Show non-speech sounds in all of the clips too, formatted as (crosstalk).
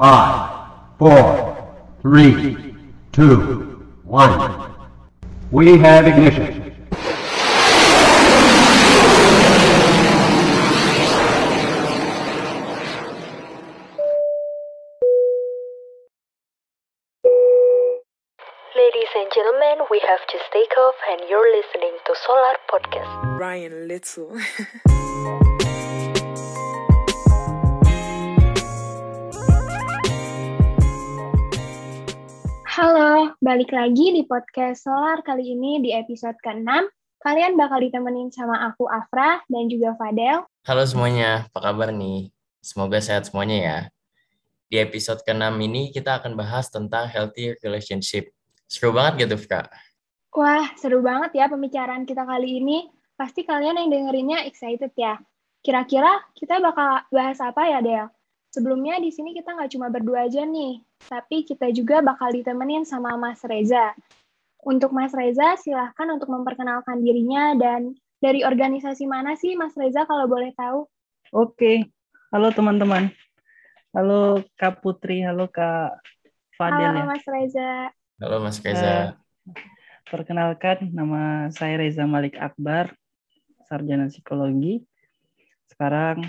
Five, four, three, two, one. We have ignition. Ladies and gentlemen, we have just take off and you're listening to Solar Podcast. Ryan Little. (laughs) Halo, balik lagi di podcast Solar kali ini di episode ke-6. Kalian bakal ditemenin sama aku Afra dan juga Fadel. Halo semuanya, apa kabar nih? Semoga sehat semuanya ya. Di episode ke-6 ini kita akan bahas tentang healthy relationship. Seru banget gitu, Kak. Wah, seru banget ya pembicaraan kita kali ini. Pasti kalian yang dengerinnya excited ya. Kira-kira kita bakal bahas apa ya, Del? Sebelumnya di sini kita nggak cuma berdua aja nih, tapi kita juga bakal ditemenin sama Mas Reza. Untuk Mas Reza, silahkan untuk memperkenalkan dirinya dan dari organisasi mana sih Mas Reza kalau boleh tahu? Oke, halo teman-teman. Halo Kak Putri, halo Kak Fadel Halo ya. Mas Reza. Halo Mas Reza. Perkenalkan, nama saya Reza Malik Akbar, sarjana psikologi. Sekarang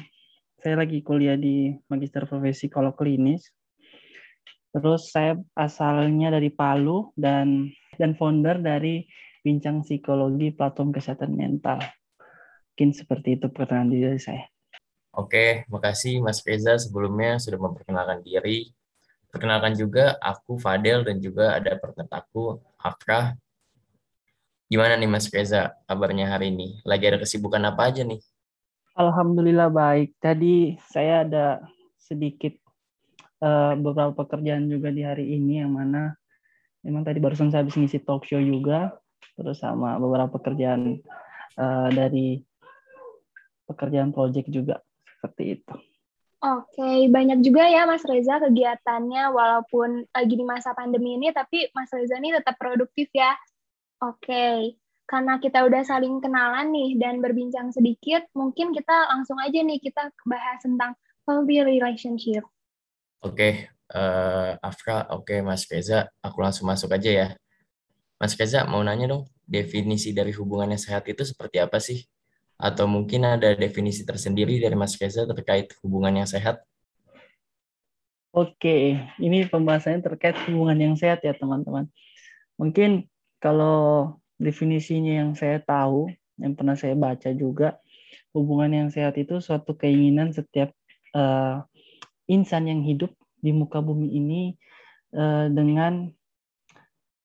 saya lagi kuliah di Magister Profesi Psikolog Klinis. Terus saya asalnya dari Palu dan dan founder dari Bincang Psikologi Platform Kesehatan Mental. Mungkin seperti itu perkenalan diri saya. Oke, makasih Mas Reza sebelumnya sudah memperkenalkan diri. Perkenalkan juga aku Fadel dan juga ada partner aku Afra. Gimana nih Mas Reza kabarnya hari ini? Lagi ada kesibukan apa aja nih? Alhamdulillah baik. Tadi saya ada sedikit eh, beberapa pekerjaan juga di hari ini yang mana memang tadi barusan saya habis ngisi talk show juga, terus sama beberapa pekerjaan eh, dari pekerjaan project juga seperti itu. Oke, banyak juga ya Mas Reza kegiatannya walaupun lagi di masa pandemi ini, tapi Mas Reza ini tetap produktif ya. Oke, karena kita udah saling kenalan nih dan berbincang sedikit, mungkin kita langsung aja nih kita bahas tentang healthy relationship. Oke, eh, Afra, oke Mas Reza, aku langsung masuk aja ya. Mas Reza mau nanya dong, definisi dari hubungan yang sehat itu seperti apa sih? Atau mungkin ada definisi tersendiri dari Mas Reza terkait hubungan yang sehat? Oke, ini pembahasannya terkait hubungan yang sehat ya teman-teman. Mungkin kalau definisinya yang saya tahu, yang pernah saya baca juga, hubungan yang sehat itu suatu keinginan setiap eh, insan yang hidup di muka bumi ini eh, dengan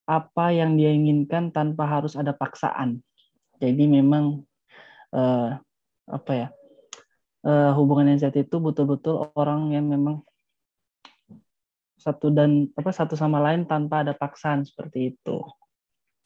apa yang dia inginkan tanpa harus ada paksaan. Jadi memang eh, apa ya eh, hubungan yang sehat itu betul-betul orang yang memang satu dan apa satu sama lain tanpa ada paksaan seperti itu.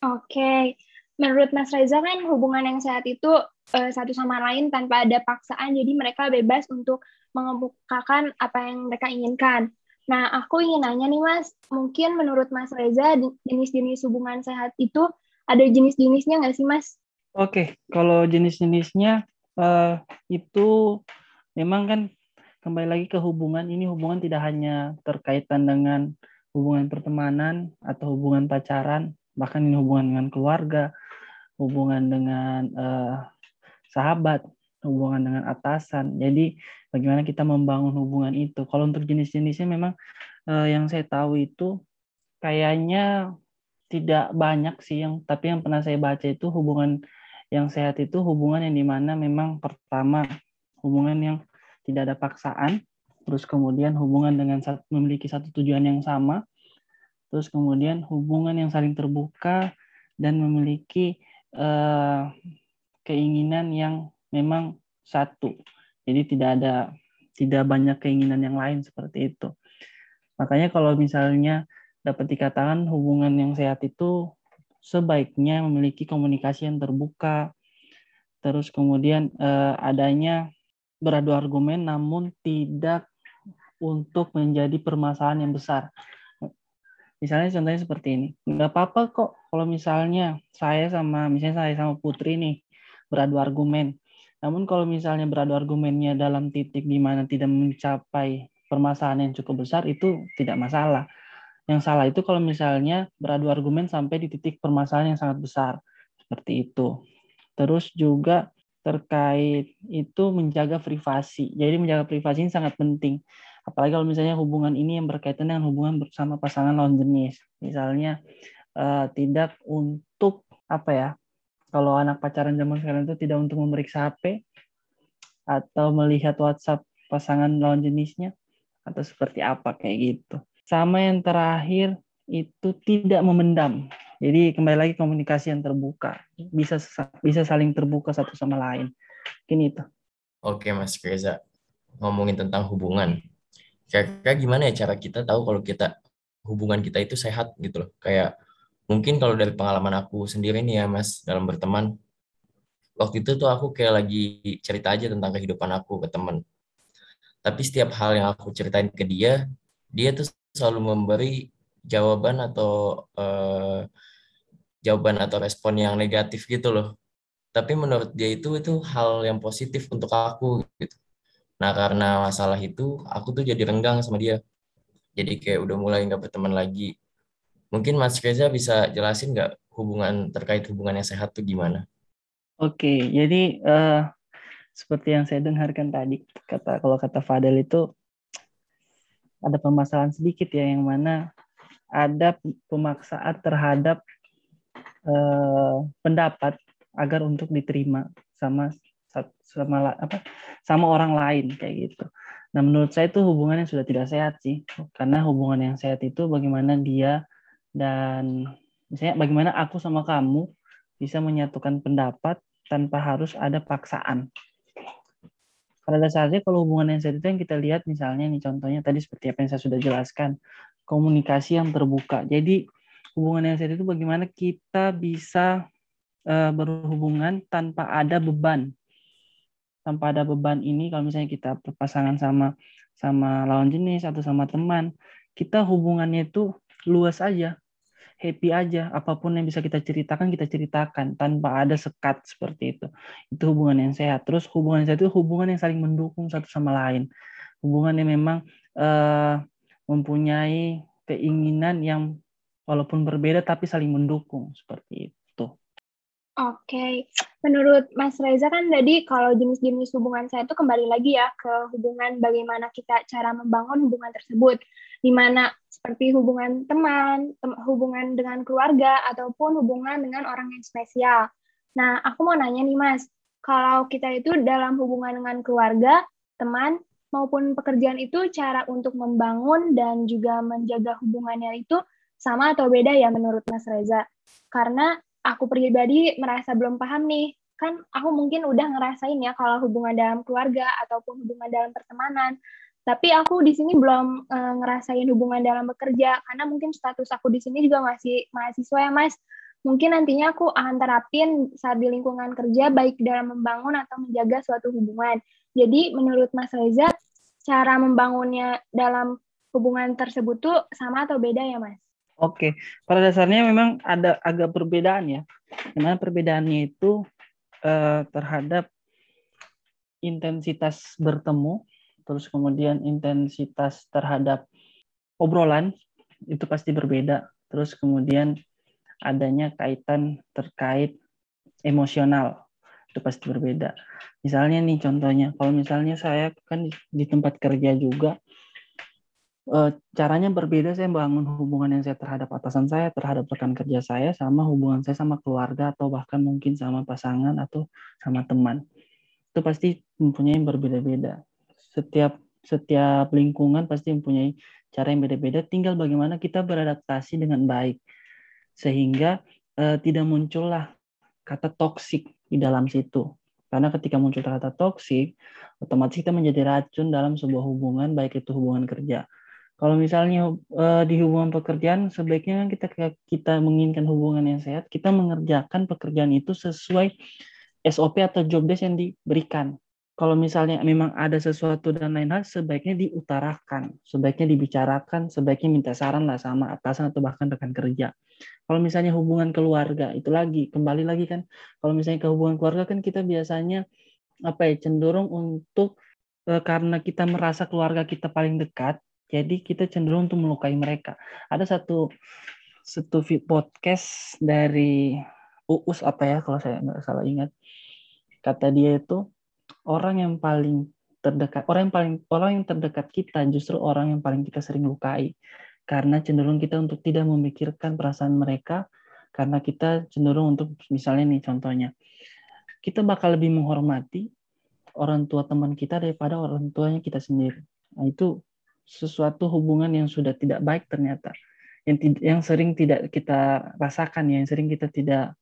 Oke, menurut Mas Reza kan hubungan yang sehat itu eh, satu sama lain tanpa ada paksaan, jadi mereka bebas untuk mengemukakan apa yang mereka inginkan. Nah, aku ingin nanya nih Mas, mungkin menurut Mas Reza jenis-jenis hubungan sehat itu ada jenis-jenisnya nggak sih Mas? Oke, kalau jenis-jenisnya eh, itu memang kan kembali lagi ke hubungan. Ini hubungan tidak hanya terkaitan dengan hubungan pertemanan atau hubungan pacaran, bahkan ini hubungan dengan keluarga, hubungan dengan eh, sahabat, hubungan dengan atasan. Jadi bagaimana kita membangun hubungan itu? Kalau untuk jenis-jenisnya memang eh, yang saya tahu itu kayaknya tidak banyak sih yang tapi yang pernah saya baca itu hubungan yang sehat itu hubungan yang di mana memang pertama hubungan yang tidak ada paksaan terus kemudian hubungan dengan memiliki satu tujuan yang sama terus kemudian hubungan yang saling terbuka dan memiliki eh, keinginan yang memang satu. Jadi tidak ada tidak banyak keinginan yang lain seperti itu. Makanya kalau misalnya dapat dikatakan hubungan yang sehat itu sebaiknya memiliki komunikasi yang terbuka, terus kemudian eh, adanya beradu argumen namun tidak untuk menjadi permasalahan yang besar. Misalnya contohnya seperti ini, nggak apa-apa kok kalau misalnya saya sama misalnya saya sama Putri nih beradu argumen. Namun kalau misalnya beradu argumennya dalam titik di mana tidak mencapai permasalahan yang cukup besar itu tidak masalah. Yang salah itu kalau misalnya beradu argumen sampai di titik permasalahan yang sangat besar seperti itu. Terus juga terkait itu menjaga privasi. Jadi menjaga privasi ini sangat penting. Apalagi kalau misalnya hubungan ini yang berkaitan dengan hubungan bersama pasangan lawan jenis. Misalnya uh, tidak untuk apa ya? Kalau anak pacaran zaman sekarang itu tidak untuk memeriksa HP atau melihat WhatsApp pasangan lawan jenisnya atau seperti apa kayak gitu. Sama yang terakhir itu tidak memendam. Jadi kembali lagi komunikasi yang terbuka, bisa bisa saling terbuka satu sama lain. Gini itu. Oke Mas Reza, ngomongin tentang hubungan. Kira-kira gimana ya cara kita tahu kalau kita hubungan kita itu sehat gitu loh. Kayak mungkin kalau dari pengalaman aku sendiri nih ya Mas dalam berteman, waktu itu tuh aku kayak lagi cerita aja tentang kehidupan aku ke teman. Tapi setiap hal yang aku ceritain ke dia, dia tuh selalu memberi jawaban atau uh, jawaban atau respon yang negatif gitu loh. Tapi menurut dia itu itu hal yang positif untuk aku gitu. Nah karena masalah itu aku tuh jadi renggang sama dia. Jadi kayak udah mulai nggak berteman lagi. Mungkin Mas Reza bisa jelasin nggak hubungan terkait hubungan yang sehat tuh gimana? Oke, jadi uh, seperti yang saya dengarkan tadi, kata kalau kata Fadel itu ada permasalahan sedikit ya, yang mana ada pemaksaan terhadap uh, pendapat agar untuk diterima sama sama apa sama orang lain kayak gitu. Nah menurut saya itu hubungan yang sudah tidak sehat sih, karena hubungan yang sehat itu bagaimana dia dan misalnya bagaimana aku sama kamu bisa menyatukan pendapat tanpa harus ada paksaan. Pada dasarnya kalau hubungan yang sehat itu yang kita lihat misalnya nih contohnya tadi seperti apa yang saya sudah jelaskan, komunikasi yang terbuka. Jadi hubungan yang sehat itu bagaimana kita bisa uh, berhubungan tanpa ada beban. Tanpa ada beban ini kalau misalnya kita berpasangan sama sama lawan jenis atau sama teman, kita hubungannya itu luas aja happy aja apa pun yang bisa kita ceritakan kita ceritakan tanpa ada sekat seperti itu. Itu hubungan yang sehat. Terus hubungan yang sehat itu hubungan yang saling mendukung satu sama lain. Hubungan yang memang uh, mempunyai keinginan yang walaupun berbeda tapi saling mendukung seperti itu Oke, okay. menurut Mas Reza kan tadi kalau jenis-jenis hubungan saya itu kembali lagi ya ke hubungan bagaimana kita cara membangun hubungan tersebut, di mana seperti hubungan teman, tem hubungan dengan keluarga, ataupun hubungan dengan orang yang spesial. Nah, aku mau nanya nih Mas, kalau kita itu dalam hubungan dengan keluarga, teman, maupun pekerjaan itu cara untuk membangun dan juga menjaga hubungannya itu sama atau beda ya menurut Mas Reza? Karena aku pribadi merasa belum paham nih. Kan aku mungkin udah ngerasain ya kalau hubungan dalam keluarga ataupun hubungan dalam pertemanan. Tapi aku di sini belum e, ngerasain hubungan dalam bekerja karena mungkin status aku di sini juga masih mahasiswa ya mas. Mungkin nantinya aku akan terapin saat di lingkungan kerja baik dalam membangun atau menjaga suatu hubungan. Jadi menurut mas Reza cara membangunnya dalam hubungan tersebut tuh sama atau beda ya mas Oke, pada dasarnya memang ada agak perbedaan ya. Di mana perbedaannya itu eh, terhadap intensitas bertemu, terus kemudian intensitas terhadap obrolan itu pasti berbeda. Terus kemudian adanya kaitan terkait emosional itu pasti berbeda. Misalnya nih contohnya, kalau misalnya saya kan di tempat kerja juga, caranya berbeda saya bangun hubungan yang saya terhadap atasan saya, terhadap rekan kerja saya, sama hubungan saya sama keluarga atau bahkan mungkin sama pasangan atau sama teman. Itu pasti mempunyai berbeda-beda. Setiap setiap lingkungan pasti mempunyai cara yang beda-beda. Tinggal bagaimana kita beradaptasi dengan baik sehingga uh, tidak muncullah kata toksik di dalam situ. Karena ketika muncul kata toksik, otomatis kita menjadi racun dalam sebuah hubungan, baik itu hubungan kerja kalau misalnya uh, di hubungan pekerjaan, sebaiknya kita kita menginginkan hubungan yang sehat, kita mengerjakan pekerjaan itu sesuai SOP atau job desk yang diberikan. Kalau misalnya memang ada sesuatu dan lain hal, sebaiknya diutarakan, sebaiknya dibicarakan, sebaiknya minta saran lah sama atasan atau bahkan rekan kerja. Kalau misalnya hubungan keluarga, itu lagi, kembali lagi kan, kalau misalnya ke hubungan keluarga kan kita biasanya apa ya cenderung untuk eh, karena kita merasa keluarga kita paling dekat, jadi kita cenderung untuk melukai mereka. Ada satu satu podcast dari Uus apa ya kalau saya nggak salah ingat. Kata dia itu orang yang paling terdekat orang yang paling orang yang terdekat kita justru orang yang paling kita sering lukai karena cenderung kita untuk tidak memikirkan perasaan mereka karena kita cenderung untuk misalnya nih contohnya kita bakal lebih menghormati orang tua teman kita daripada orang tuanya kita sendiri. Nah, itu sesuatu hubungan yang sudah tidak baik ternyata. Yang yang sering tidak kita rasakan, yang sering kita tidak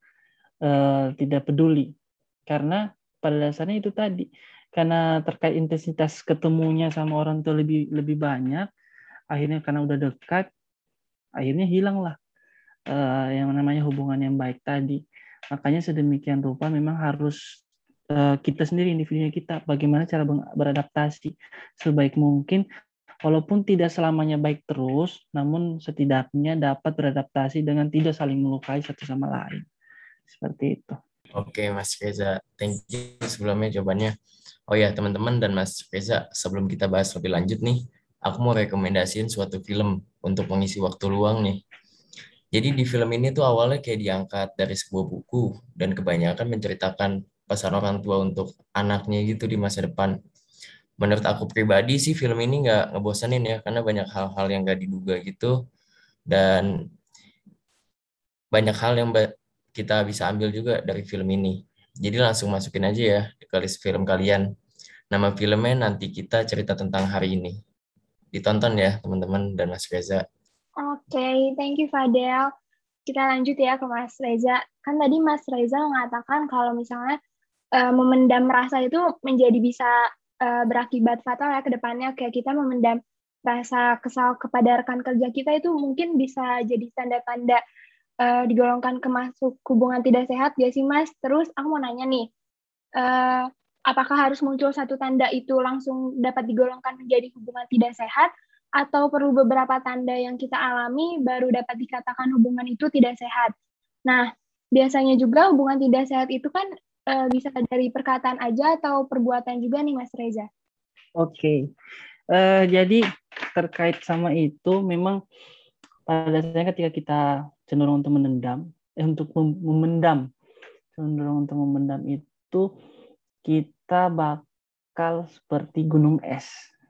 uh, tidak peduli. Karena pada dasarnya itu tadi karena terkait intensitas ketemunya sama orang tua lebih lebih banyak, akhirnya karena udah dekat, akhirnya hilanglah uh, yang namanya hubungan yang baik tadi. Makanya sedemikian rupa memang harus uh, kita sendiri individunya kita bagaimana cara beradaptasi sebaik mungkin walaupun tidak selamanya baik terus, namun setidaknya dapat beradaptasi dengan tidak saling melukai satu sama lain. Seperti itu. Oke, Mas Reza. Thank you sebelumnya jawabannya. Oh ya, teman-teman dan Mas Reza, sebelum kita bahas lebih lanjut nih, aku mau rekomendasiin suatu film untuk mengisi waktu luang nih. Jadi di film ini tuh awalnya kayak diangkat dari sebuah buku dan kebanyakan menceritakan pesan orang tua untuk anaknya gitu di masa depan. Menurut aku pribadi sih film ini nggak ngebosanin ya karena banyak hal-hal yang nggak diduga gitu dan banyak hal yang kita bisa ambil juga dari film ini. Jadi langsung masukin aja ya ke list film kalian. Nama filmnya nanti kita cerita tentang hari ini. Ditonton ya teman-teman dan Mas Reza. Oke, okay, thank you Fadel. Kita lanjut ya ke Mas Reza. Kan tadi Mas Reza mengatakan kalau misalnya uh, memendam rasa itu menjadi bisa uh, berakibat fatal ya ke depannya. Kayak kita memendam rasa kesal kepada rekan kerja kita itu mungkin bisa jadi tanda-tanda uh, digolongkan ke masuk hubungan tidak sehat ya sih Mas? Terus aku mau nanya nih, uh, apakah harus muncul satu tanda itu langsung dapat digolongkan menjadi hubungan tidak sehat atau perlu beberapa tanda yang kita alami baru dapat dikatakan hubungan itu tidak sehat. Nah, biasanya juga hubungan tidak sehat itu kan e, bisa dari perkataan aja atau perbuatan juga nih Mas Reza. Oke, okay. uh, jadi terkait sama itu memang pada dasarnya ketika kita cenderung untuk menendam, eh, untuk memendam, cenderung untuk memendam itu kita bakal seperti gunung es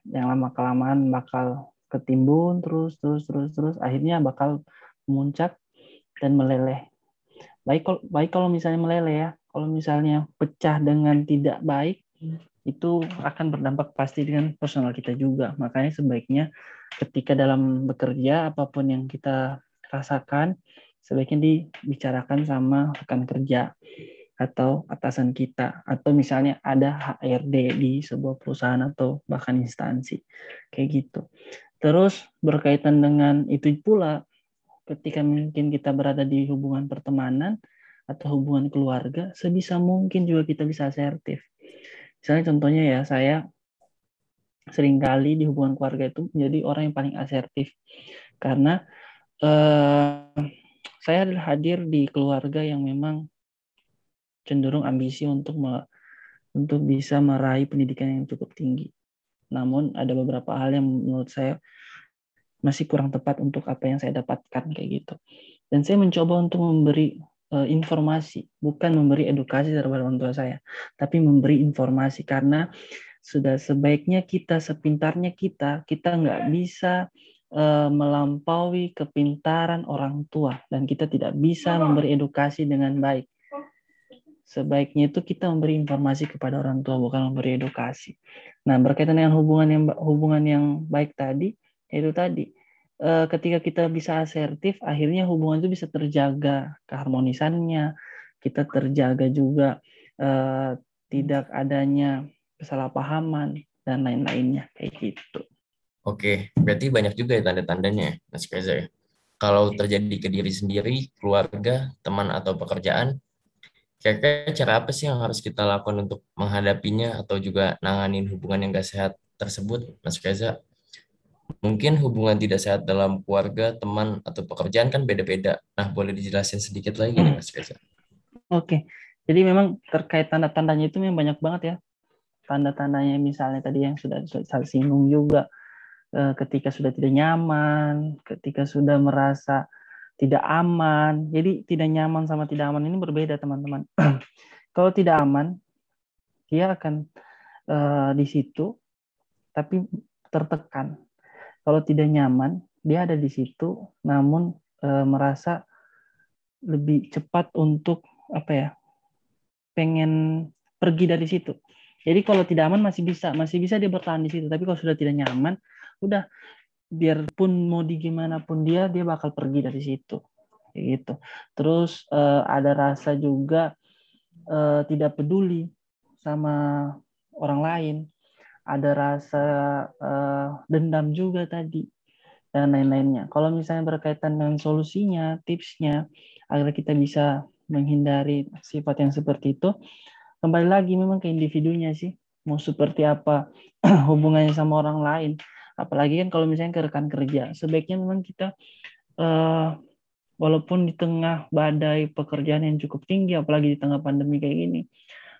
yang lama kelamaan bakal ketimbun terus terus terus terus akhirnya bakal memuncak dan meleleh. Baik kalau baik kalau misalnya meleleh ya, kalau misalnya pecah dengan tidak baik itu akan berdampak pasti dengan personal kita juga. Makanya sebaiknya ketika dalam bekerja apa pun yang kita rasakan sebaiknya dibicarakan sama rekan kerja atau atasan kita atau misalnya ada HRD di sebuah perusahaan atau bahkan instansi kayak gitu. Terus berkaitan dengan itu pula ketika mungkin kita berada di hubungan pertemanan atau hubungan keluarga sebisa mungkin juga kita bisa asertif. Misalnya contohnya ya saya sering kali di hubungan keluarga itu menjadi orang yang paling asertif karena eh, saya hadir di keluarga yang memang cenderung ambisi untuk me, untuk bisa meraih pendidikan yang cukup tinggi. Namun ada beberapa hal yang menurut saya masih kurang tepat untuk apa yang saya dapatkan kayak gitu. Dan saya mencoba untuk memberi informasi, bukan memberi edukasi terhadap orang tua saya, tapi memberi informasi. Karena sudah sebaiknya kita sepintarnya kita, kita nggak bisa uh, melampaui kepintaran orang tua. Dan kita tidak bisa memberi edukasi dengan baik. Sebaiknya itu kita memberi informasi kepada orang tua bukan memberi edukasi. Nah berkaitan dengan hubungan yang hubungan yang baik tadi itu tadi eh, ketika kita bisa asertif akhirnya hubungan itu bisa terjaga keharmonisannya kita terjaga juga eh, tidak adanya kesalahpahaman dan lain-lainnya kayak gitu. Oke, berarti banyak juga ya tanda-tandanya, Mas Keza ya. Kalau terjadi ke diri sendiri, keluarga, teman atau pekerjaan, kira-kira cara apa sih yang harus kita lakukan untuk menghadapinya atau juga nanganin hubungan yang gak sehat tersebut, Mas Reza? Mungkin hubungan tidak sehat dalam keluarga, teman, atau pekerjaan kan beda-beda. Nah, boleh dijelasin sedikit lagi nih, Mas Reza? Oke, jadi memang terkait tanda-tandanya itu memang banyak banget ya. tanda-tandanya misalnya tadi yang sudah saya singgung juga eh, ketika sudah tidak nyaman, ketika sudah merasa tidak aman. Jadi tidak nyaman sama tidak aman ini berbeda teman-teman. (clears throat) Kalau tidak aman, dia akan uh, di situ tapi tertekan. Kalau tidak nyaman, dia ada di situ namun uh, merasa lebih cepat untuk apa ya? pengen pergi dari situ. Jadi kalau tidak aman masih bisa, masih bisa dia bertahan di situ. Tapi kalau sudah tidak nyaman, udah biarpun mau di gimana pun dia, dia bakal pergi dari situ. gitu. Terus uh, ada rasa juga uh, tidak peduli sama orang lain. Ada rasa uh, dendam juga tadi dan lain-lainnya. Kalau misalnya berkaitan dengan solusinya, tipsnya agar kita bisa menghindari sifat yang seperti itu, kembali lagi memang ke individunya sih. Mau seperti apa (clears throat) hubungannya sama orang lain. Apalagi kan kalau misalnya ke rekan kerja, sebaiknya memang kita uh, walaupun di tengah badai pekerjaan yang cukup tinggi, apalagi di tengah pandemi kayak gini,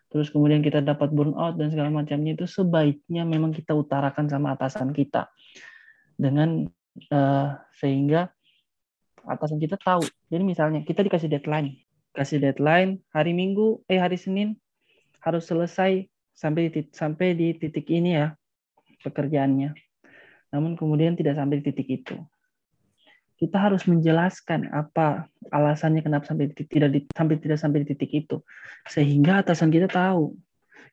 terus kemudian kita dapat burnout dan segala macamnya itu sebaiknya memang kita utarakan sama atasan kita dengan uh, sehingga atasan kita tahu. Jadi misalnya kita dikasih deadline, kasih deadline hari Minggu, eh hari Senin harus selesai sampai di sampai di titik ini ya pekerjaannya. Namun kemudian tidak sampai di titik itu. Kita harus menjelaskan apa alasannya kenapa sampai tidak di, sampai tidak sampai di titik itu sehingga atasan kita tahu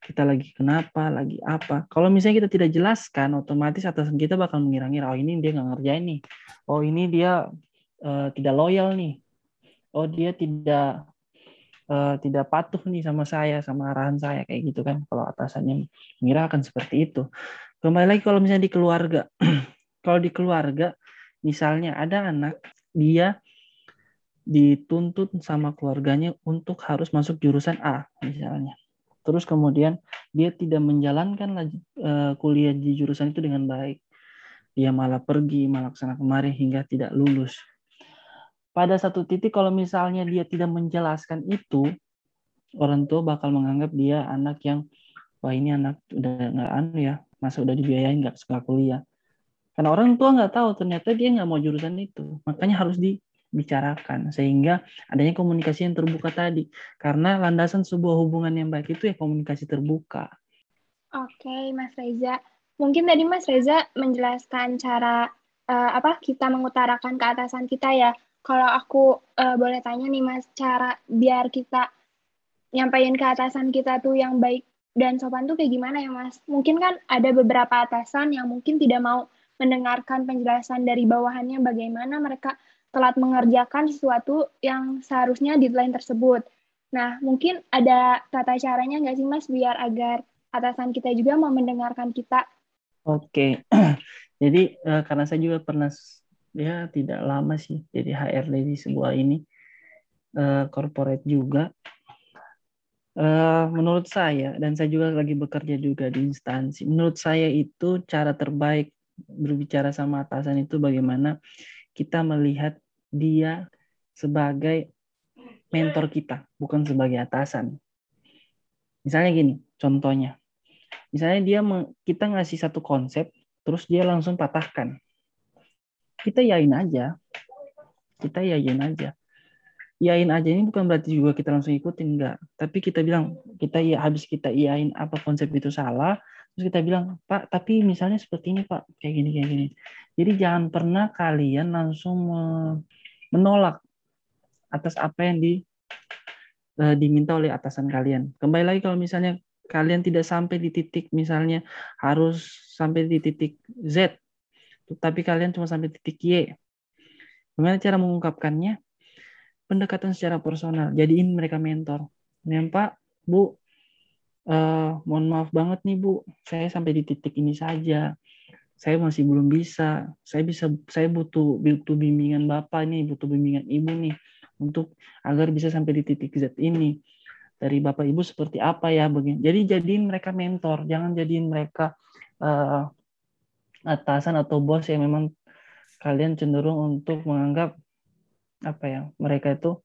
kita lagi kenapa, lagi apa. Kalau misalnya kita tidak jelaskan, otomatis atasan kita bakal mengira-ngira, oh ini dia nggak ngerjain nih, oh ini dia uh, tidak loyal nih, oh dia tidak uh, tidak patuh nih sama saya, sama arahan saya kayak gitu kan. Kalau atasannya mengira akan seperti itu. Kembali lagi kalau misalnya di keluarga, (clears throat) kalau di keluarga misalnya ada anak dia dituntut sama keluarganya untuk harus masuk jurusan A misalnya terus kemudian dia tidak menjalankan uh, kuliah di jurusan itu dengan baik. Dia malah pergi, malah ke sana kemari hingga tidak lulus. Pada satu titik kalau misalnya dia tidak menjelaskan itu, orang tua bakal menganggap dia anak yang wah ini anak udah nggak anu ya, masa udah dibiayain nggak sekolah kuliah. Karena orang tua nggak tahu ternyata dia nggak mau jurusan itu, makanya harus di bicarakan sehingga adanya komunikasi yang terbuka tadi karena landasan sebuah hubungan yang baik itu ya komunikasi terbuka. Oke, Mas Reza. Mungkin tadi Mas Reza menjelaskan cara uh, apa kita mengutarakan ke atasan kita ya. Kalau aku uh, boleh tanya nih Mas, cara biar kita nyampaikan ke atasan kita tuh yang baik dan sopan tuh kayak gimana ya Mas? Mungkin kan ada beberapa atasan yang mungkin tidak mau mendengarkan penjelasan dari bawahannya bagaimana mereka telat mengerjakan sesuatu yang seharusnya deadline tersebut. Nah, mungkin ada tata caranya nggak sih Mas biar agar atasan kita juga mau mendengarkan kita? Oke, (clears throat) jadi uh, karena saya juga pernah ya tidak lama sih jadi HRD di sebuah ini uh, corporate juga. Uh, menurut saya dan saya juga lagi bekerja juga di instansi. Menurut saya itu cara terbaik berbicara sama atasan itu bagaimana kita melihat dia sebagai mentor kita, bukan sebagai atasan. Misalnya gini, contohnya. Misalnya dia kita ngasih satu konsep, terus dia langsung patahkan. Kita yain aja. Kita yain aja. Yain aja ini bukan berarti juga kita langsung ikutin, enggak. Tapi kita bilang, kita ya habis kita iain apa konsep itu salah, terus kita bilang, Pak, tapi misalnya seperti ini, Pak, kayak gini, kayak gini. Jadi jangan pernah kalian langsung menolak atas apa yang di uh, diminta oleh atasan kalian. Kembali lagi kalau misalnya kalian tidak sampai di titik misalnya harus sampai di titik Z, tapi kalian cuma sampai titik Y. Gimana cara mengungkapkannya? Pendekatan secara personal. Jadiin mereka mentor. Nih Pak, Bu, uh, mohon maaf banget nih Bu, saya sampai di titik ini saja. Saya masih belum bisa. Saya bisa saya butuh butuh bimbingan bapak nih butuh bimbingan ibu nih untuk agar bisa sampai di titik Z ini. Dari bapak ibu seperti apa ya begini jadi jadiin mereka mentor. Jangan jadiin mereka uh, atasan atau bos yang memang kalian cenderung untuk menganggap apa ya mereka itu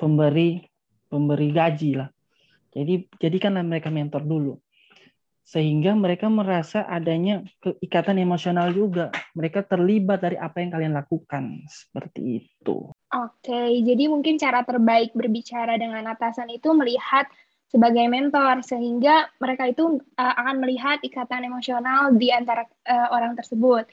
pemberi pemberi gaji lah jadi jadikanlah mereka mentor dulu sehingga mereka merasa adanya keikatan emosional juga. Mereka terlibat dari apa yang kalian lakukan. Seperti itu. Oke, jadi mungkin cara terbaik berbicara dengan atasan itu melihat sebagai mentor, sehingga mereka itu uh, akan melihat ikatan emosional di antara uh, orang tersebut.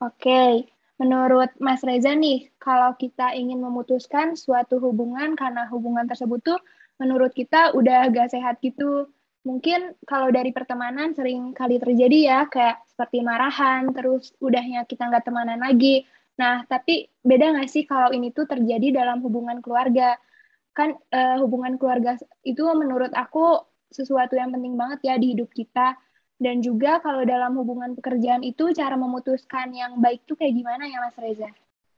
Oke, menurut Mas Reza nih, kalau kita ingin memutuskan suatu hubungan karena hubungan tersebut tuh menurut kita udah gak sehat gitu, mungkin kalau dari pertemanan sering kali terjadi ya kayak seperti marahan terus udahnya kita nggak temanan lagi Nah, tapi beda nggak sih kalau ini tuh terjadi dalam hubungan keluarga? Kan uh, hubungan keluarga itu menurut aku sesuatu yang penting banget ya di hidup kita. Dan juga kalau dalam hubungan pekerjaan itu cara memutuskan yang baik tuh kayak gimana ya Mas Reza?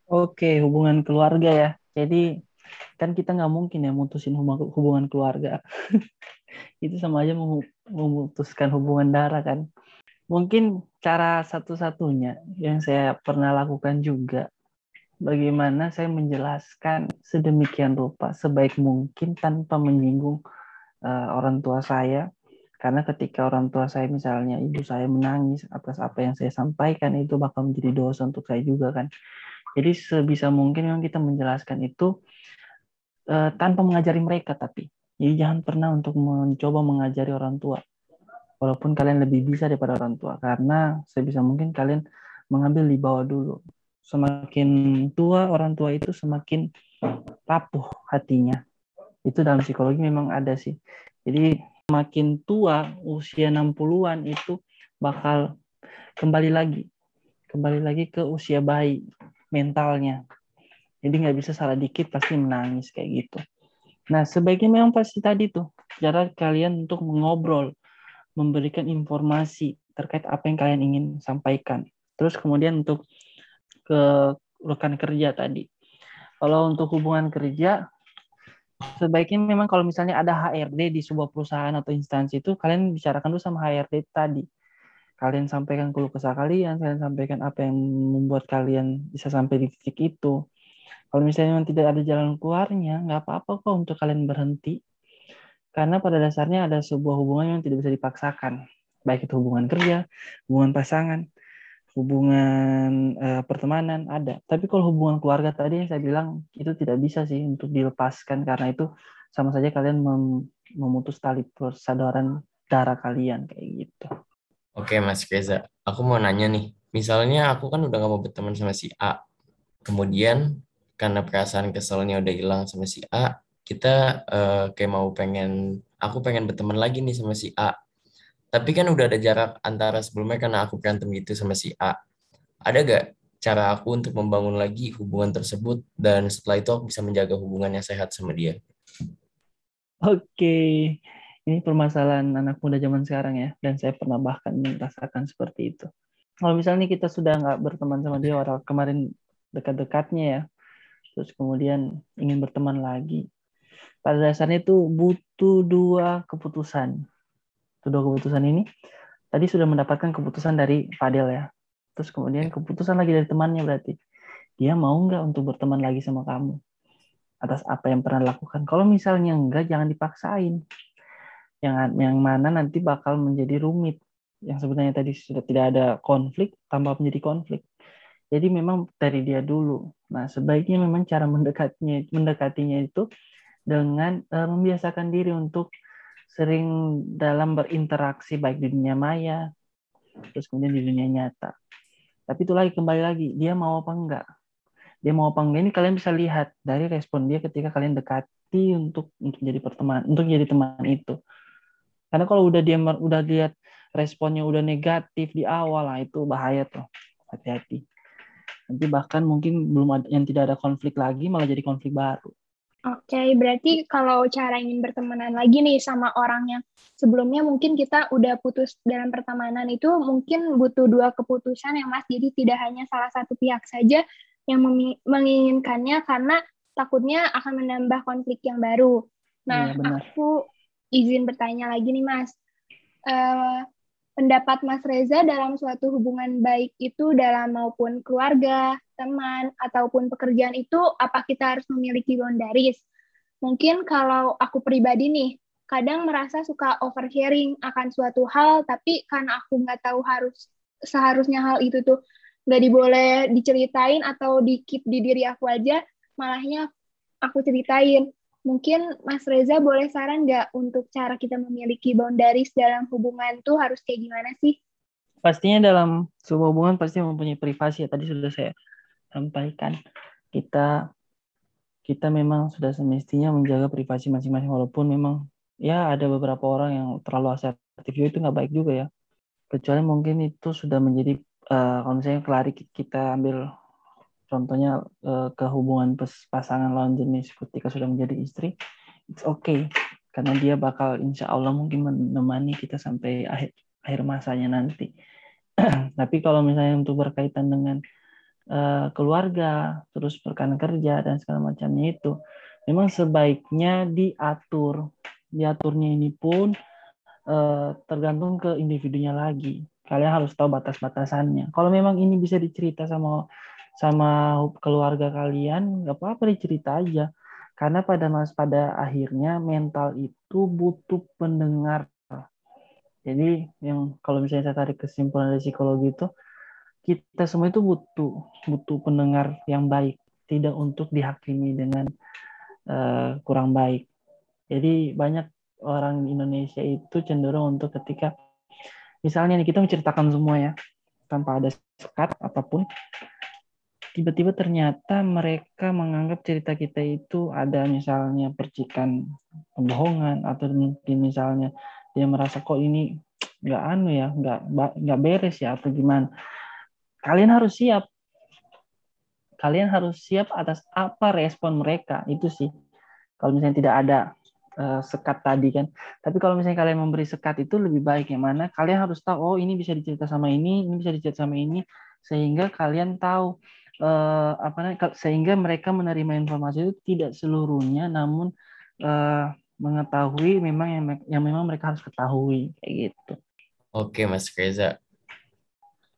Oke, hubungan keluarga ya. Jadi kan kita nggak mungkin ya mutusin hubungan keluarga. (laughs) itu sama aja memutuskan hubungan darah kan. Mungkin cara satu-satunya yang saya pernah lakukan juga bagaimana saya menjelaskan sedemikian rupa sebaik mungkin tanpa menyinggung uh, orang tua saya. Karena ketika orang tua saya misalnya ibu saya menangis atas apa yang saya sampaikan itu bakal menjadi dosa untuk saya juga kan jadi sebisa mungkin memang kita menjelaskan itu uh, tanpa mengajari mereka tapi. Jadi jangan pernah untuk mencoba mengajari orang tua. Walaupun kalian lebih bisa daripada orang tua. Karena sebisa mungkin kalian mengambil di bawah dulu. Semakin tua orang tua itu semakin rapuh hatinya. Itu dalam psikologi memang ada sih. Jadi semakin tua usia 60-an itu bakal kembali lagi. Kembali lagi ke usia bayi mentalnya jadi nggak bisa salah dikit pasti menangis kayak gitu nah sebaiknya memang pasti tadi tuh cara kalian untuk mengobrol memberikan informasi terkait apa yang kalian ingin sampaikan. Terus kemudian untuk ke rekan kerja tadi. Kalau untuk hubungan kerja, sebaiknya memang kalau misalnya ada HRD di sebuah perusahaan atau instansi itu, kalian bicarakan dulu sama HRD tadi. Kalian sampaikan keluh kesah kalian, kalian sampaikan apa yang membuat kalian bisa sampai di titik itu. Kalau misalnya memang tidak ada jalan keluarnya, nggak apa-apa kok untuk kalian berhenti karena pada dasarnya ada sebuah hubungan yang tidak bisa dipaksakan, baik itu hubungan kerja, hubungan pasangan, hubungan uh, pertemanan ada. Tapi kalau hubungan keluarga tadi yang saya bilang itu tidak bisa sih untuk dilepaskan karena itu sama saja kalian mem memutus tali persaudaraan darah kalian kayak gitu. Oke Mas Reza, aku mau nanya nih. Misalnya aku kan udah gak mau berteman sama si A. Kemudian karena perasaan keselnya udah hilang sama si A, kita uh, kayak mau pengen aku pengen berteman lagi nih sama si A. Tapi kan udah ada jarak antara sebelumnya karena aku berantem gitu sama si A. Ada gak cara aku untuk membangun lagi hubungan tersebut? Dan setelah itu aku bisa menjaga hubungannya sehat sama dia? Oke ini permasalahan anak muda zaman sekarang ya dan saya pernah bahkan merasakan seperti itu kalau misalnya kita sudah nggak berteman sama dia orang kemarin dekat-dekatnya ya terus kemudian ingin berteman lagi pada dasarnya itu butuh dua keputusan. Dua keputusan ini tadi sudah mendapatkan keputusan dari Fadel ya. Terus kemudian keputusan lagi dari temannya berarti dia mau nggak untuk berteman lagi sama kamu atas apa yang pernah lakukan. Kalau misalnya enggak, jangan dipaksain. Yang yang mana nanti bakal menjadi rumit. Yang sebenarnya tadi sudah tidak ada konflik, tambah menjadi konflik. Jadi memang dari dia dulu. Nah, sebaiknya memang cara mendekatnya mendekatinya itu dengan uh, membiasakan diri untuk sering dalam berinteraksi baik di dunia maya terus kemudian di dunia nyata. Tapi itu lagi kembali lagi dia mau apa enggak. Dia mau apa enggak ini kalian bisa lihat dari respon dia ketika kalian dekati untuk untuk jadi pertemanan, untuk jadi teman itu. Karena kalau udah dia udah lihat responnya udah negatif di awal lah itu bahaya tuh. Hati-hati. Nanti bahkan mungkin belum ada yang tidak ada konflik lagi malah jadi konflik baru. Oke, okay, berarti kalau cara ingin bertemanan lagi nih sama orang yang sebelumnya mungkin kita udah putus dalam pertemanan itu mungkin butuh dua keputusan ya Mas. Jadi tidak hanya salah satu pihak saja yang menginginkannya karena takutnya akan menambah konflik yang baru. Nah, ya, aku izin bertanya lagi nih Mas. Uh, pendapat Mas Reza dalam suatu hubungan baik itu dalam maupun keluarga, teman, ataupun pekerjaan itu apa kita harus memiliki boundaries? Mungkin kalau aku pribadi nih, kadang merasa suka oversharing akan suatu hal, tapi karena aku nggak tahu harus seharusnya hal itu tuh nggak diboleh diceritain atau di keep di diri aku aja, malahnya aku ceritain. Mungkin Mas Reza boleh saran nggak untuk cara kita memiliki boundaries dalam hubungan tuh harus kayak gimana sih? Pastinya dalam sebuah hubungan pasti mempunyai privasi ya. Tadi sudah saya sampaikan. Kita kita memang sudah semestinya menjaga privasi masing-masing walaupun memang ya ada beberapa orang yang terlalu asertif itu nggak baik juga ya kecuali mungkin itu sudah menjadi uh, kalau misalnya kelari kita ambil contohnya uh, ke hubungan pasangan lawan jenis ketika sudah menjadi istri it's okay karena dia bakal insya Allah mungkin menemani kita sampai akhir akhir masanya nanti (clears throat) tapi kalau misalnya untuk berkaitan dengan uh, keluarga terus rekan kerja dan segala macamnya itu memang sebaiknya diatur diaturnya ini pun uh, tergantung ke individunya lagi. Kalian harus tahu batas-batasannya. Kalau memang ini bisa dicerita sama sama keluarga kalian, nggak apa-apa dicerita aja. Karena pada mas pada akhirnya mental itu butuh pendengar. Jadi yang kalau misalnya saya tarik kesimpulan dari psikologi itu, kita semua itu butuh butuh pendengar yang baik, tidak untuk dihakimi dengan uh, kurang baik. Jadi banyak orang Indonesia itu cenderung untuk ketika misalnya nih kita menceritakan semua ya tanpa ada sekat apa pun tiba-tiba ternyata mereka menganggap cerita kita itu ada misalnya percikan pembohongan atau mungkin misalnya dia merasa kok ini nggak anu ya nggak nggak beres ya atau gimana. Kalian harus siap. Kalian harus siap atas apa respon mereka itu sih. Kalau misalnya tidak ada uh, sekat tadi kan. Tapi kalau misalnya kalian memberi sekat itu lebih baik yang mana kalian harus tahu oh ini bisa dicerita sama ini, ini bisa dicerita sama ini sehingga kalian tahu uh, apa namanya sehingga mereka menerima informasi itu tidak seluruhnya namun uh, mengetahui memang yang yang memang mereka harus ketahui kayak gitu. Oke Mas Reza.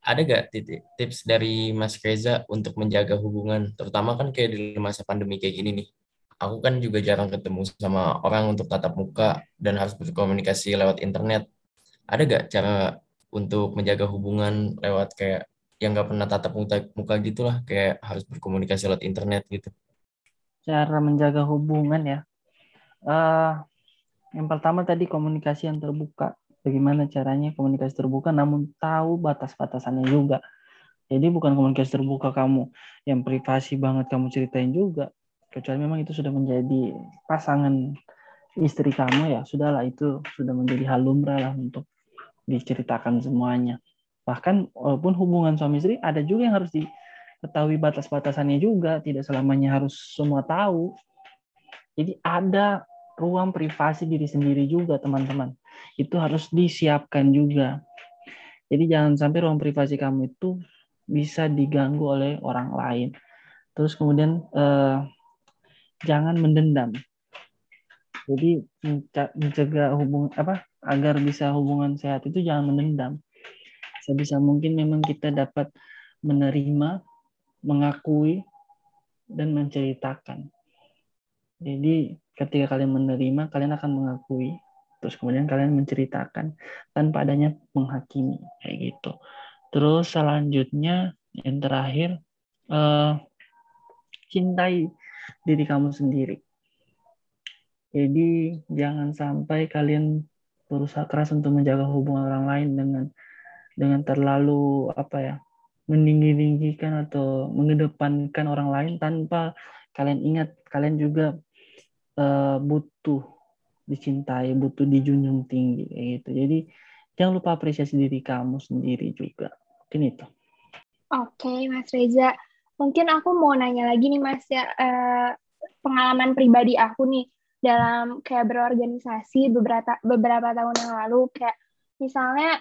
Ada gak tips dari Mas Reza untuk menjaga hubungan, terutama kan kayak di masa pandemi kayak gini nih? aku kan juga jarang ketemu sama orang untuk tatap muka dan harus berkomunikasi lewat internet. Ada gak cara untuk menjaga hubungan lewat kayak yang nggak pernah tatap muka, muka gitu lah, kayak harus berkomunikasi lewat internet gitu? Cara menjaga hubungan ya. Uh, yang pertama tadi komunikasi yang terbuka. Bagaimana caranya komunikasi terbuka namun tahu batas-batasannya juga. Jadi bukan komunikasi terbuka kamu yang privasi banget kamu ceritain juga, kecuali memang itu sudah menjadi pasangan istri kamu ya sudahlah itu sudah menjadi hal lumrah lah untuk diceritakan semuanya bahkan walaupun hubungan suami istri ada juga yang harus diketahui batas-batasannya juga. Tidak selamanya harus semua tahu. Jadi ada ruang privasi diri sendiri juga teman-teman. Itu harus disiapkan juga. Jadi jangan sampai ruang privasi kamu itu bisa diganggu oleh orang lain. Terus kemudian eh, jangan mendendam. Jadi mencegah hubungan apa agar bisa hubungan sehat itu jangan mendendam. Sebisa mungkin memang kita dapat menerima, mengakui dan menceritakan. Jadi ketika kalian menerima, kalian akan mengakui, terus kemudian kalian menceritakan tanpa adanya menghakimi kayak gitu. Terus selanjutnya yang terakhir uh, cintai diri kamu sendiri. Jadi jangan sampai kalian berusaha keras untuk menjaga hubungan orang lain dengan dengan terlalu apa ya meninggi-tinggikan atau mengedepankan orang lain tanpa kalian ingat kalian juga uh, butuh dicintai, butuh dijunjung tinggi kayak gitu. Jadi jangan lupa apresiasi diri kamu sendiri juga. Mungkin itu. Oke, Mas Reza mungkin aku mau nanya lagi nih Mas ya eh, pengalaman pribadi aku nih dalam kayak berorganisasi beberapa beberapa tahun yang lalu kayak misalnya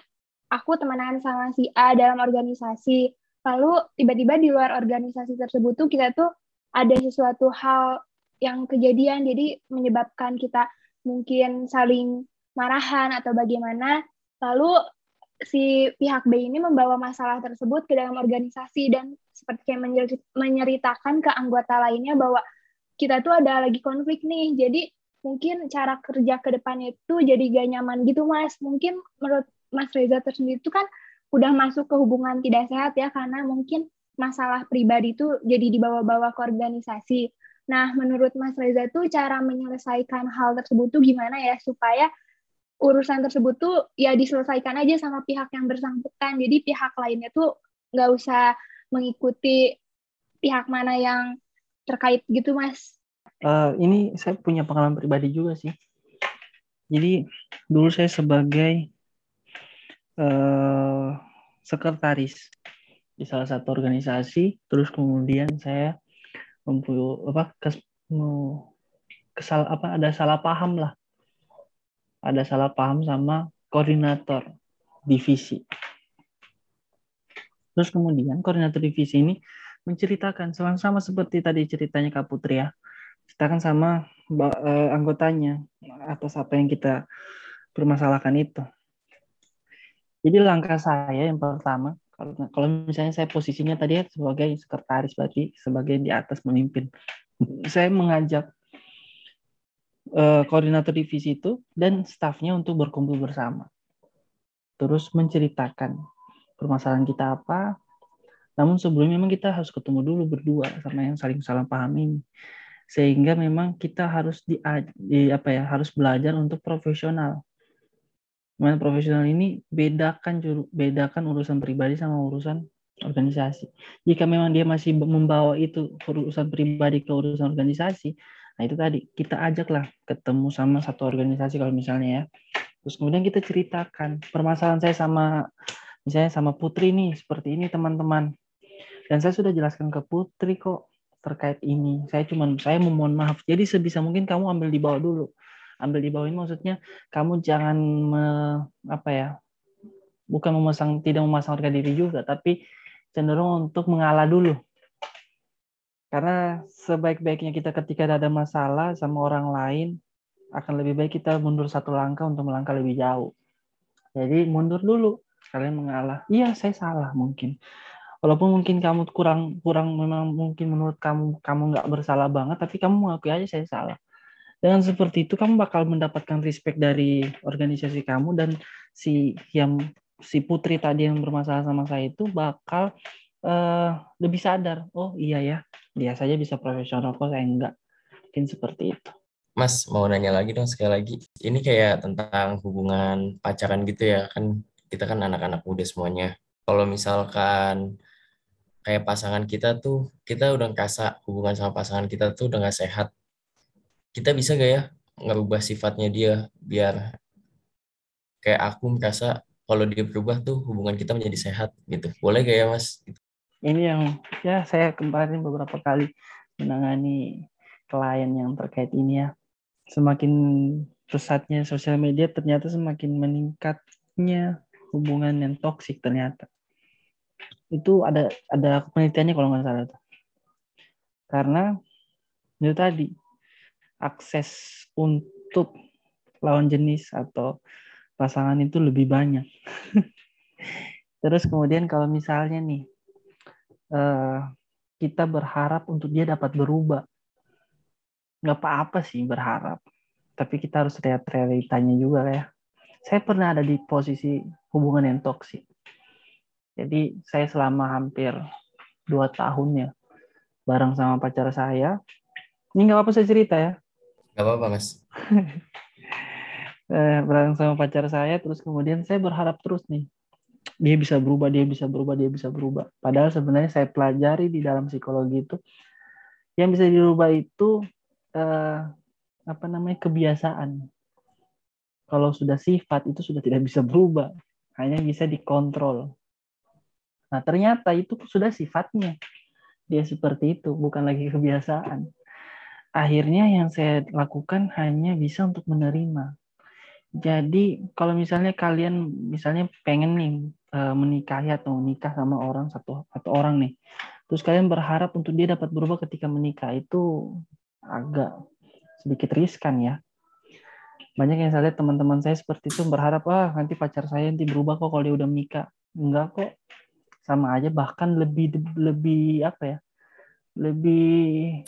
aku temenan sama si A dalam organisasi lalu tiba-tiba di luar organisasi tersebut tuh kita tuh ada sesuatu hal yang kejadian jadi menyebabkan kita mungkin saling marahan atau bagaimana lalu si pihak B ini membawa masalah tersebut ke dalam organisasi dan seperti yang menceritakan ke anggota lainnya bahwa kita tuh ada lagi konflik nih. Jadi mungkin cara kerja ke depannya itu jadi gak nyaman gitu mas. Mungkin menurut Mas Reza tersendiri itu kan udah masuk ke hubungan tidak sehat ya karena mungkin masalah pribadi itu jadi dibawa-bawa ke organisasi. Nah, menurut Mas Reza tuh cara menyelesaikan hal tersebut tuh gimana ya supaya urusan tersebut tuh ya diselesaikan aja sama pihak yang bersangkutan. Jadi pihak lainnya tuh nggak usah mengikuti pihak mana yang terkait gitu, Mas. Uh, ini saya punya pengalaman pribadi juga sih. Jadi dulu saya sebagai uh, sekretaris di salah satu organisasi, terus kemudian saya mempunyai apa kes, kesal apa ada salah paham lah. Ada salah paham sama koordinator divisi. Terus kemudian koordinator divisi ini menceritakan sama-sama seperti tadi ceritanya Kak Putri ya ceritakan sama uh, anggotanya atas apa yang kita permasalahkan itu jadi langkah saya yang pertama kalau misalnya saya posisinya tadi sebagai sekretaris berarti sebagai di atas memimpin. Saya mengajak uh, koordinator divisi itu dan stafnya untuk berkumpul bersama. Terus menceritakan permasalahan kita apa. Namun sebelumnya memang kita harus ketemu dulu berdua sama yang saling salah paham ini. Sehingga memang kita harus di, di apa ya, harus belajar untuk profesional Mana profesional ini bedakan bedakan urusan pribadi sama urusan organisasi. Jika memang dia masih membawa itu urusan pribadi ke urusan organisasi, nah itu tadi kita ajaklah ketemu sama satu organisasi kalau misalnya ya. Terus kemudian kita ceritakan permasalahan saya sama misalnya sama Putri nih seperti ini teman-teman. Dan saya sudah jelaskan ke Putri kok terkait ini. Saya cuma saya memohon maaf. Jadi sebisa mungkin kamu ambil di bawah dulu ambil di bawah ini maksudnya kamu jangan me, apa ya bukan memasang tidak memasang harga diri juga tapi cenderung untuk mengalah dulu. Karena sebaik-baiknya kita ketika ada masalah sama orang lain akan lebih baik kita mundur satu langkah untuk melangkah lebih jauh. Jadi mundur dulu kalian mengalah. Iya saya salah mungkin. Walaupun mungkin kamu kurang kurang memang mungkin menurut kamu kamu nggak bersalah banget tapi kamu mengakui aja saya salah dengan seperti itu kamu bakal mendapatkan respect dari organisasi kamu dan si yang si putri tadi yang bermasalah sama saya itu bakal uh, lebih sadar. Oh iya ya, dia saja bisa profesional kok saya enggak. Mungkin seperti itu. Mas mau nanya lagi dong sekali lagi. Ini kayak tentang hubungan pacaran gitu ya kan kita kan anak-anak muda semuanya. Kalau misalkan kayak pasangan kita tuh kita udah ngerasa hubungan sama pasangan kita tuh udah gak sehat kita bisa gak ya ngerubah sifatnya dia biar kayak aku merasa kalau dia berubah tuh hubungan kita menjadi sehat gitu. Boleh gak ya mas? Ini yang ya saya kemarin beberapa kali menangani klien yang terkait ini ya. Semakin pesatnya sosial media ternyata semakin meningkatnya hubungan yang toksik ternyata. Itu ada ada penelitiannya kalau nggak salah tuh. Karena itu tadi akses untuk lawan jenis atau pasangan itu lebih banyak. (laughs) Terus kemudian kalau misalnya nih uh, kita berharap untuk dia dapat berubah, nggak apa-apa sih berharap, tapi kita harus lihat realitanya juga ya. Saya pernah ada di posisi hubungan yang toksik. Jadi saya selama hampir dua tahun ya bareng sama pacar saya. Ini nggak apa-apa saya cerita ya. Gak apa-apa, Mas. (laughs) eh, bareng sama pacar saya, terus kemudian saya berharap terus nih. Dia bisa berubah, dia bisa berubah, dia bisa berubah. Padahal sebenarnya saya pelajari di dalam psikologi itu, yang bisa dirubah itu eh, apa namanya kebiasaan. Kalau sudah sifat itu sudah tidak bisa berubah, hanya bisa dikontrol. Nah ternyata itu sudah sifatnya dia seperti itu, bukan lagi kebiasaan akhirnya yang saya lakukan hanya bisa untuk menerima. Jadi kalau misalnya kalian misalnya pengen nih uh, menikahi atau menikah sama orang satu atau orang nih, terus kalian berharap untuk dia dapat berubah ketika menikah itu agak sedikit riskan ya. Banyak yang saya lihat teman-teman saya seperti itu berharap ah nanti pacar saya nanti berubah kok kalau dia udah menikah. Enggak kok. Sama aja bahkan lebih lebih apa ya? Lebih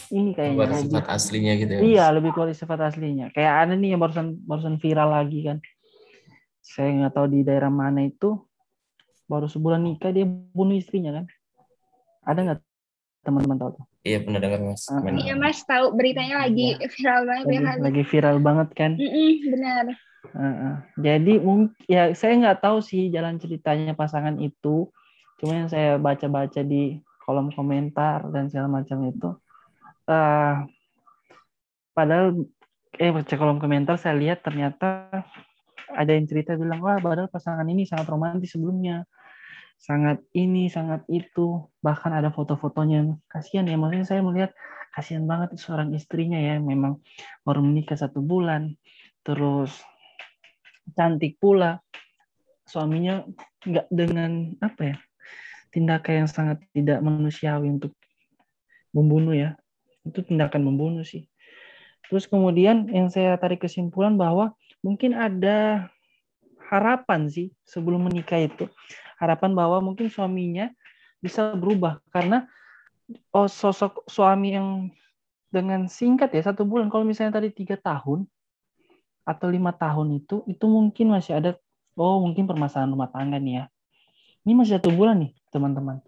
ini kayaknya Keluar lebih sifat aslinya gitu ya. Iya, lebih keluar sifat aslinya. Kayak ada nih yang barusan barusan viral lagi kan. Saya nggak tahu di daerah mana itu baru sebulan nikah dia bunuh istrinya kan. Ada nggak teman-teman tahu tuh? Iya pernah dengar mas. Main- Iya mas tahu beritanya lagi viral banget Lagi, ya kan. lagi viral banget kan. Mm-mm, benar. Heeh. Jadi mungkin ya saya nggak tahu sih jalan ceritanya pasangan itu. Cuma yang saya baca-baca di kolom komentar dan segala macam itu. eh padahal eh baca kolom komentar saya lihat ternyata ada yang cerita bilang wah padahal pasangan ini sangat romantis sebelumnya. Sangat ini sangat itu. Bahkan ada foto-fotonya. Kasihan ya maksudnya saya melihat kasihan banget seorang istrinya ya. Memang baru menikah satu bulan terus cantik pula. Suaminya nggak dengan apa ya tindakan yang sangat tidak manusiawi untuk membunuh ya. Itu tindakan membunuh sih. Terus kemudian yang saya tarik kesimpulan bahwa mungkin ada harapan sih sebelum menikah itu. Harapan bahwa mungkin suaminya bisa berubah karena oh sosok suami yang dengan singkat ya satu bulan kalau misalnya tadi tiga tahun atau lima tahun itu itu mungkin masih ada oh mungkin permasalahan rumah tangga nih ya ini masih satu bulan nih teman-teman.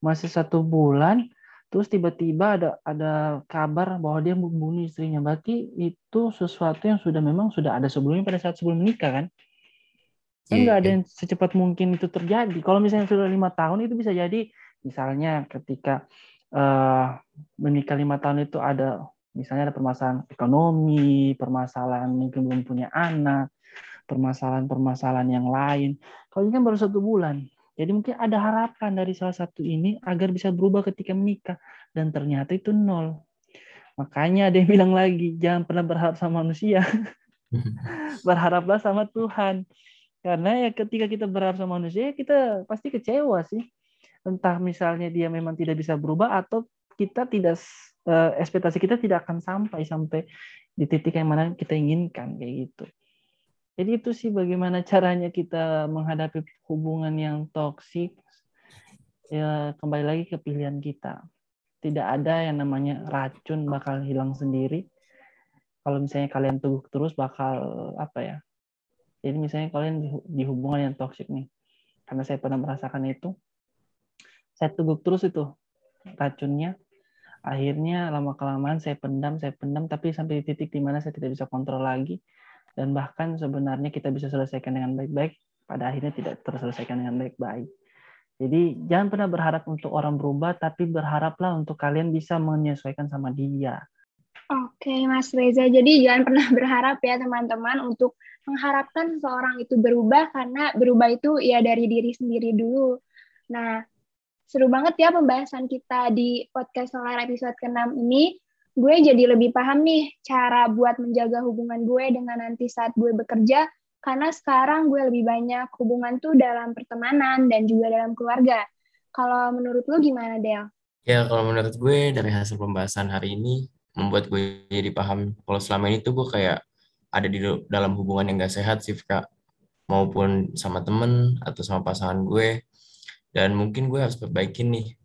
Masih satu bulan terus tiba-tiba ada ada kabar bahwa dia membunuh istrinya. Berarti itu sesuatu yang sudah memang sudah ada sebelumnya pada saat sebelum menikah kan? Kan Iya, nggak ada iya. yang secepat mungkin itu terjadi. Kalau misalnya sudah lima tahun itu bisa jadi misalnya ketika eh, menikah lima tahun itu ada misalnya ada permasalahan ekonomi permasalahan mungkin belum punya anak permasalahan-permasalahan yang lain. Kalau ini kan baru satu bulan jadi mungkin ada harapan dari salah satu ini agar bisa berubah ketika menikah. Dan ternyata itu nol. Makanya ada yang bilang lagi jangan pernah berharap sama manusia. (laughs) Berharaplah sama Tuhan. Karena ya ketika kita berharap sama manusia kita pasti kecewa sih. Entah misalnya dia memang tidak bisa berubah atau kita tidak eh, ekspektasi kita tidak akan sampai sampai di titik yang mana kita inginkan kayak gitu jadi itu sih bagaimana caranya kita menghadapi hubungan yang toksik ya kembali lagi ke pilihan kita. Tidak ada yang namanya racun bakal hilang sendiri. Kalau misalnya kalian teguh terus bakal apa ya jadi misalnya kalian di, hubungan yang toksik nih karena saya pernah merasakan itu saya teguk terus itu racunnya. Akhirnya lama kelamaan saya pendam saya pendam tapi sampai di titik di mana saya tidak bisa kontrol lagi dan bahkan sebenarnya kita bisa selesaikan dengan baik-baik pada akhirnya tidak terselesaikan dengan baik-baik jadi jangan pernah berharap untuk orang berubah tapi berharaplah untuk kalian bisa menyesuaikan sama dia Oke, Mas Reza. Jadi jangan pernah (laughs) berharap ya teman-teman untuk mengharapkan seseorang itu berubah karena berubah itu ya dari diri sendiri dulu. Nah, seru banget ya pembahasan kita di podcast Solar episode ke-6 ini. Gue jadi lebih paham nih cara buat menjaga hubungan gue dengan nanti saat gue bekerja karena sekarang gue lebih banyak hubungan tuh dalam pertemanan dan juga dalam keluarga. Kalau menurut lu gimana, Del? Ya kalau menurut gue dari hasil pembahasan hari ini membuat gue jadi paham kalau selama ini tuh gue kayak ada di dalam hubungan yang gak sehat sih Kak maupun sama temen atau sama pasangan gue dan mungkin gue harus perbaikin nih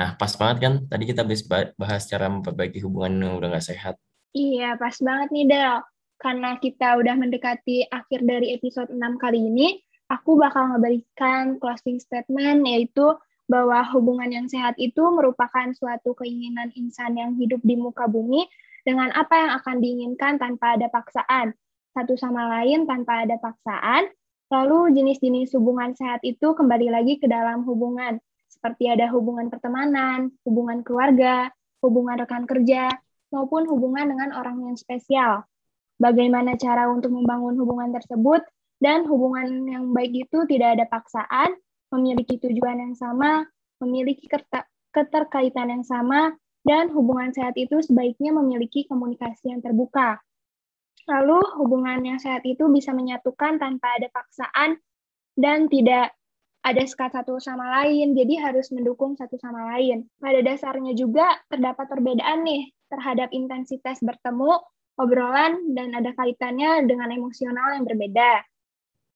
nah pas banget kan tadi kita bahas cara memperbaiki hubungan yang udah gak sehat Iya, pas banget nih, Del. Karena kita udah mendekati akhir dari episode 6 kali ini, aku bakal memberikan closing statement, yaitu bahwa hubungan yang sehat itu merupakan suatu keinginan insan yang hidup di muka bumi dengan apa yang akan diinginkan tanpa ada paksaan, satu sama lain tanpa ada paksaan. Lalu jenis-jenis hubungan sehat itu kembali lagi ke dalam hubungan, seperti ada hubungan pertemanan, hubungan keluarga, hubungan rekan kerja, maupun hubungan dengan orang yang spesial. Bagaimana cara untuk membangun hubungan tersebut, dan hubungan yang baik itu tidak ada paksaan, memiliki tujuan yang sama, memiliki keterkaitan yang sama, dan hubungan sehat itu sebaiknya memiliki komunikasi yang terbuka. Lalu, hubungan yang sehat itu bisa menyatukan tanpa ada paksaan dan tidak ada sekat satu sama lain, jadi harus mendukung satu sama lain. Pada dasarnya juga terdapat perbedaan nih terhadap intensitas bertemu, obrolan, dan ada kaitannya dengan emosional yang berbeda.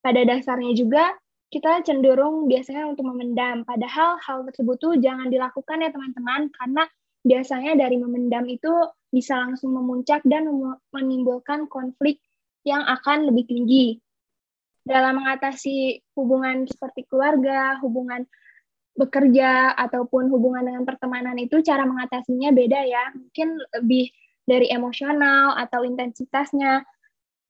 Pada dasarnya juga, kita cenderung biasanya untuk memendam. Padahal hal tersebut tuh jangan dilakukan ya teman-teman, karena biasanya dari memendam itu bisa langsung memuncak dan menimbulkan konflik yang akan lebih tinggi. Dalam mengatasi hubungan seperti keluarga, hubungan bekerja, ataupun hubungan dengan pertemanan itu cara mengatasinya beda ya. Mungkin lebih dari emosional atau intensitasnya.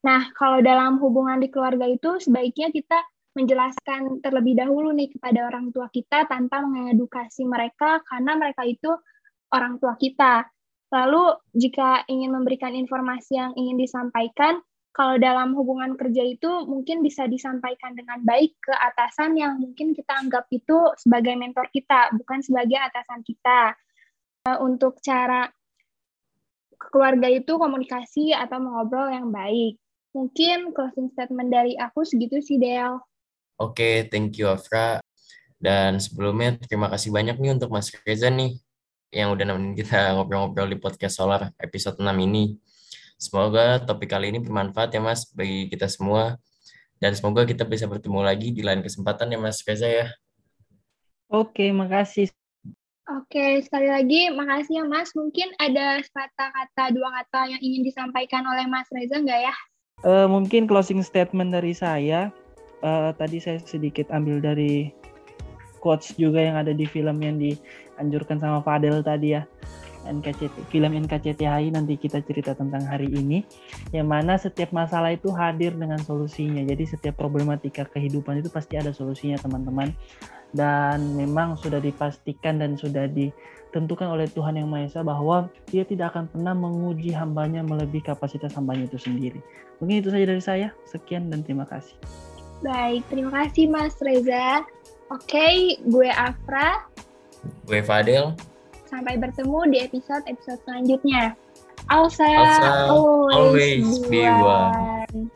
Nah, kalau dalam hubungan di keluarga itu sebaiknya kita menjelaskan terlebih dahulu nih kepada orang tua kita tanpa mengedukasi mereka karena mereka itu orang tua kita. Lalu jika ingin memberikan informasi yang ingin disampaikan, kalau dalam hubungan kerja itu mungkin bisa disampaikan dengan baik ke atasan yang mungkin kita anggap itu sebagai mentor kita, bukan sebagai atasan kita. Eh, untuk cara keluarga itu komunikasi atau mengobrol yang baik. Mungkin closing statement dari aku segitu sih, Del. Oke, thank you Afra. Dan sebelumnya terima kasih banyak nih untuk Mas Reza nih yang udah nemenin kita ngobrol-ngobrol di podcast Solar episode 6 ini. Semoga topik kali ini bermanfaat ya Mas bagi kita semua. Dan semoga kita bisa bertemu lagi di lain kesempatan ya Mas Reza ya. Oke, makasih. Oke, sekali lagi makasih ya Mas. Mungkin ada kata-kata, dua kata yang ingin disampaikan oleh Mas Reza nggak ya? Uh, mungkin closing statement dari saya. Uh, tadi saya sedikit ambil dari quotes juga yang ada di film yang dianjurkan sama Fadel tadi ya. NKCT, film NKCTHI nanti kita cerita tentang hari ini yang mana setiap masalah itu hadir dengan solusinya jadi setiap problematika kehidupan itu pasti ada solusinya teman-teman dan memang sudah dipastikan dan sudah ditentukan oleh Tuhan Yang Maha Esa bahwa dia tidak akan pernah menguji hambanya melebihi kapasitas hambanya itu sendiri. Mungkin itu saja dari saya. Sekian dan terima kasih. Baik, terima kasih Mas Reza. Oke, gue Afra. Gue Fadil. Sampai bertemu di episode-episode selanjutnya. Alsa always, always be one.